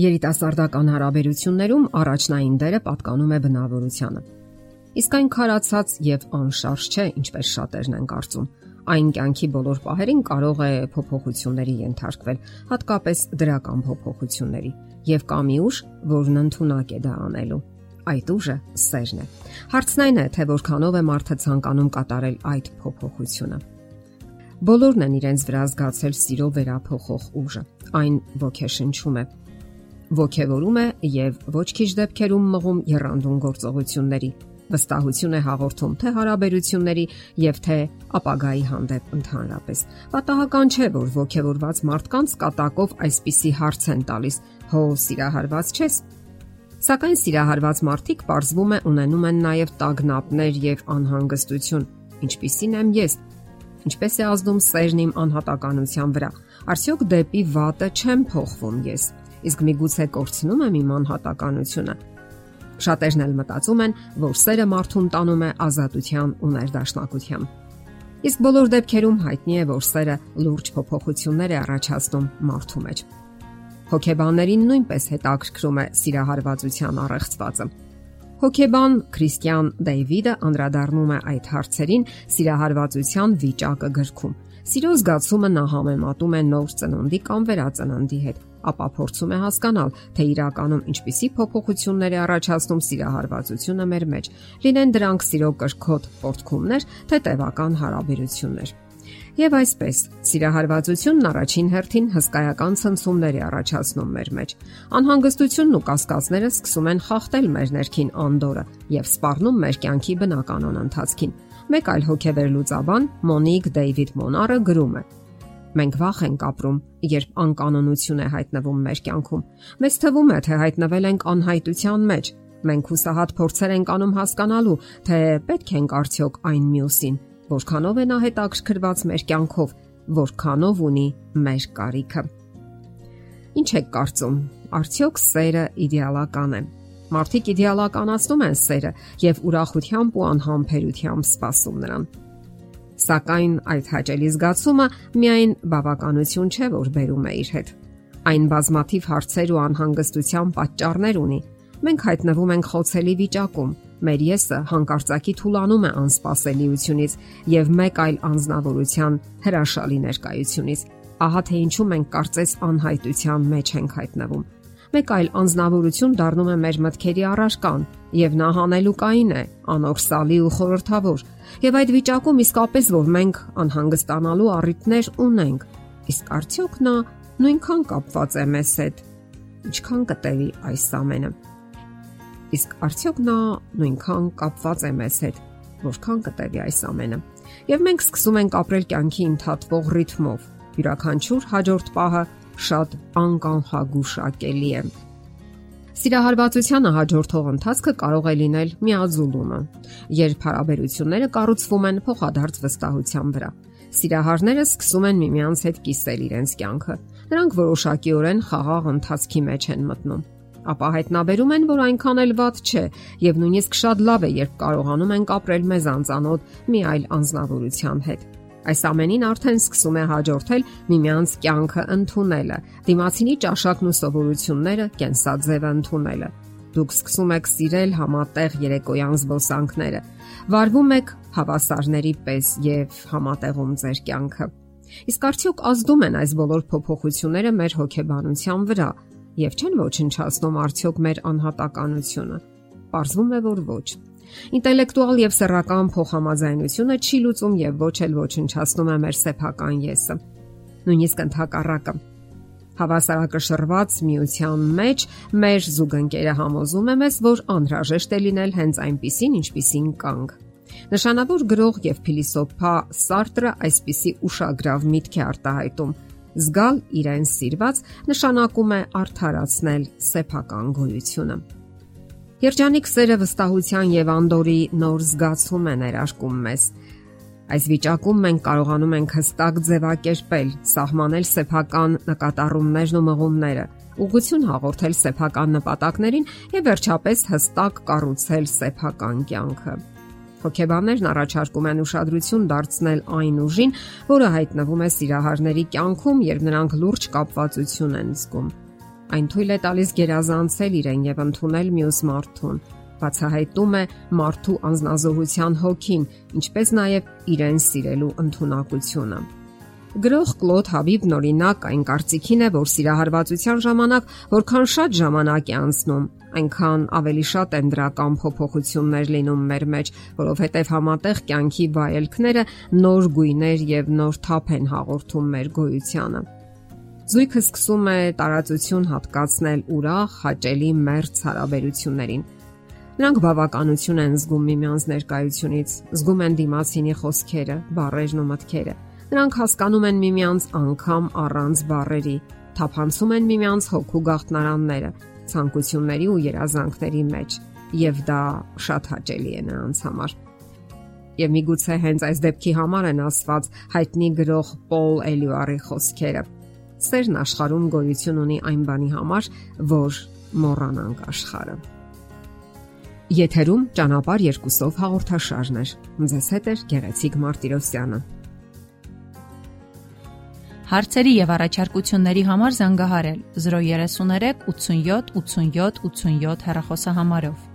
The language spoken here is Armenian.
Երիտասարդական հարաբերություններում առաջնային դերը պատկանում է բնավորությանը։ Իսկ այն քարացած եւ անշարժ չէ, ինչպես շատերն են կարծում։ Այն կյանքի բոլոր պահերին կարող է փոփոխությունների ենթարկվել, հատկապես դրական փոփոխությունների, եւ կա մի ուժ, որն ընդունակ է դա անելու։ Այդ ուժը սերն է։ Հարցն այն է, թե որքանով է մարդը ցանկանում կատարել այդ փոփոխությունը։ Բոլորն են իրենց վրա զգացել սիրո վերափոխող ուժը։ Այն ոգեշնչում է, ոգևորում է եւ ոչ քիչ դեպքերում մղում երանդուն գործողությունների։ Վստահություն է հաղորդում թե հարաբերությունների եւ թե ապագայի հանդեպ ընդհանրապես։ Պատահական չէ, որ ոգևորված մարդկանց կատակով այսպիսի հարց են տալիս. «Հո սիրահարված չես»։ Սակայն սիրահարված մարդիկ ողրվում է ունենում են նաև տագնապներ եւ անհանգստություն, ինչպիսին եմ ես։ Ինչպես է ազդում սերն իմ անհատականության վրա։ Արդյոք դեպի վատը չեմ փոխվում ես իսկ միգուցե կորցնում եմ իմ անհատականությունը։ Շատերն էլ մտածում են, որ սերը մարդուն տանում է ազատության ու ներդաշնակության։ Իսկ բոլոր դեպքերում հայտնի է, որ սերը լուրջ փոփոխություններ է առաջացնում մարդու մեջ։ Հոգեբաններին նույնպես հետաքրքրում է սիրահարվածության առեղծվածը։ Հոգեբան Քրիստիան Դեյվիդը անդրադառնում է այդ հարցերին սիրահարվածության վիճակը գրքում։ Սիրո զգացումը նա համեմատում է նոր ծնունդի կամ վերածննդի հետ ապա փորձում է հասկանալ, թե իրականում ինչպիսի փոփոխություններ է առաջացնում սիրահարվածությունը մեր մեջ։ Լինեն դրանք սիրո կրքոտ պորտքումներ, թե տևական հարաբերություններ։ Եվ այսպես, սիրահարվածությունն առաջին հերթին հսկայական ցնցումներ է առաջացնում մեր մեջ։ Անհանգստությունն ու կասկածները սկսում են խախտել մեր ներքին անդորը եւ սպառնում մեր կյանքի բնականon ընթացքին։ Մեկ այլ հոգեվեր լուծաբան Մոնիկ Դեյվիդ Մոնարը գրում է. Մենք վախ ենք ապրում, երբ անկանոնություն է հայտնվում մեր կյանքում։ Մեզ թվում է, թե հայտնվել ենք անհայտության մեջ։ Մենք հուսահատ փորձեր ենք անում հասկանալու, թե պետք ենք արդյոք այն մյուսին, որքանով է նա հետաքրքրված մեր կյանքով, որքանով ունի մեր կարիքը։ Ինչ է կարծում, արդյոք սերը իդեալական է։ Մարդիկ իդեալականացնում են սերը եւ ուրախությամբ ու անհամբերությամբ սպասում նրան։ Սակայն այդ հաճելի զգացումը միայն բավականություն չէ, որ բերում է իր հետ։ Այն բազմաթիվ հարցեր ու անհանգստության պատճառներ ունի։ Մենք հայտնվում ենք խոցելի վիճակում։ Մեր եսը հանկարծակի թուլանում է անսպասելիությունից եւ մեկ այլ անznավորության հրաշալի ներկայությունից։ Ահա թե ինչու մենք կարծես անհայտության մեջ ենք հայտնվում մեկ այլ անznավորություն դառնում է մեր մտքերի առարկան եւ նա հանելուկային է, անօրսալի ու խորթավոր։ Եվ այդ վիճակում իսկապես որ մենք անհանգստանալու առիթներ ունենք, իսկ արդյոք նա նույնքան կապված է մեզ հետ, ինչքան կտևի այս ամենը։ Իսկ արդյոք նա նույնքան կապված է մեզ հետ, որքան կտևի այս ամենը։ Եվ մենք սկսում ենք ապրել կյանքի ընդհատվող ռիթմով։ Յուրաքանչյուր հաջորդ պահը շատ անկանխագուշակելի է։ Սիրահարվածությանը հաջորդող ընթացքը կարող է լինել միաձուլումը, երբ հարաբերությունները կառուցվում են փոխադարձ վստահության վրա։ Սիրահարները սկսում են միմյանց հետ կիսել իրենց կյանքը։ Նրանք որոշակիորեն խաղաղ ընթացքի մեջ են մտնում ապա հայտնաբերում են, որ այնքան էլ ված չէ եւ նույնիսկ շատ լավ է, երբ կարողանում են ապրել մեզ անծանոթ մի այլ անznավորության հետ։ Այս ամենին արդեն սկսում է հաջորդել միմյանց կյանքը ընդունելը, դիմացինի ճաշակն ու սովորությունները կենսաձևը ընդունելը։ Դուք սկսում եք սիրել համատեղ երեկոյան զբոսանքները, վարվում եք հավասարների պես եւ համատեղում ձեր կյանքը։ Իսկ արդյոք ազդում են այս բոլոր փոփոխությունները մեր հոգեբանության վրա եւ չեն ոչնչացնում արդյոք մեր անհատականությունը։ Պարզվում է, որ ոչ։ Ինտելեկտուալ եւ սեռական փոխհամաձայնությունը չի լուծում եւ ոչ էլ ոչնչացնում է մեր սեփական եսը։ Նույնիսկ ընդհակառակը։ Հավասարակշռված միության մեջ մեր զուգընկերը համոզում է մեզ, որ անհրաժեշտ է լինել հենց այնպիսին, ինչպիսին կանք։ Նշանավոր գրող եւ փիլիսոփա Սարտրը այսպիսի ուշագրավ միտք է արտահայտում. զգալ իրեն սիրված նշանակում է արդարացնել սեփական գոյությունը։ Երջանիկ սերը վստահության եւ անդորի նոր զգացում է ներարկում մեզ։ Այս վիճակում մենք կարողանում ենք հստակ ձևակերպել, սահմանել սեփական նկատառումներն ու մղումները, ուղղություն հաղորդել սեփական նպատակներին եւ վերջապես հստակ կառուցել սեփական կյանքը։ Հոգեբաններն առաջարկում են ուշադրություն դարձնել այն ուժին, որը հայտնվում է սիրահարների կյանքում, երբ նրանք լուրջ կապվածություն են զգում։ Այն թույլ է տալիս գերազանցել իրեն եւ ընդունել մյուս մարդուն բացահայտում է մարդու անznազողության հոգին, ինչպես նաև իրեն սիրելու ընտունակությունը։ Գրող Կլոդ Հաբիբն օրինակ այն կարծիքին է, որ սիրահարվածության ժամանակ որքան շատ ժամանակ է անցնում, այնքան ավելի շատ են դրական փոփոխություններ լինում մեր մեջ, որովհետև համատեղ կյանքի վայելքները նոր գույներ եւ նոր թափ են հաղորդում մեր գոյությանը։ Զույգը սկսում է տարածություն հատկացնել ուրախ, հաճելի մերց հարաբերություններին Նրանք բավականություն են զգում միմյանց ներկայությունից, զգում են դիմացինի խոսքերը, բառերն ու մտքերը։ Նրանք հասկանում են միմյանց անգամ առանց բառերի, թափանցում են միմյանց հոգու գաղտնարանները, ցանկությունների ու երազանքների մեջ, եւ դա շատ հաճելի է նրանց համար։ Եվ միգուցե հենց այս դեպքի համար են ասված հայտնի գրող Պոլ Էլյուարի խոսքերը. Սերն աշխարհում գոյություն ունի այն բանի համար, որ մոռանանք աշխարհը։ Եթերում ճանապար երկուսով հաղորդաշարն է։ Ձեզ հետ է Գեղեցիկ Մարտիրոսյանը։ Հարցերի եւ առաջարկությունների համար զանգահարել 033 87 87 87 հեռախոսահամարով։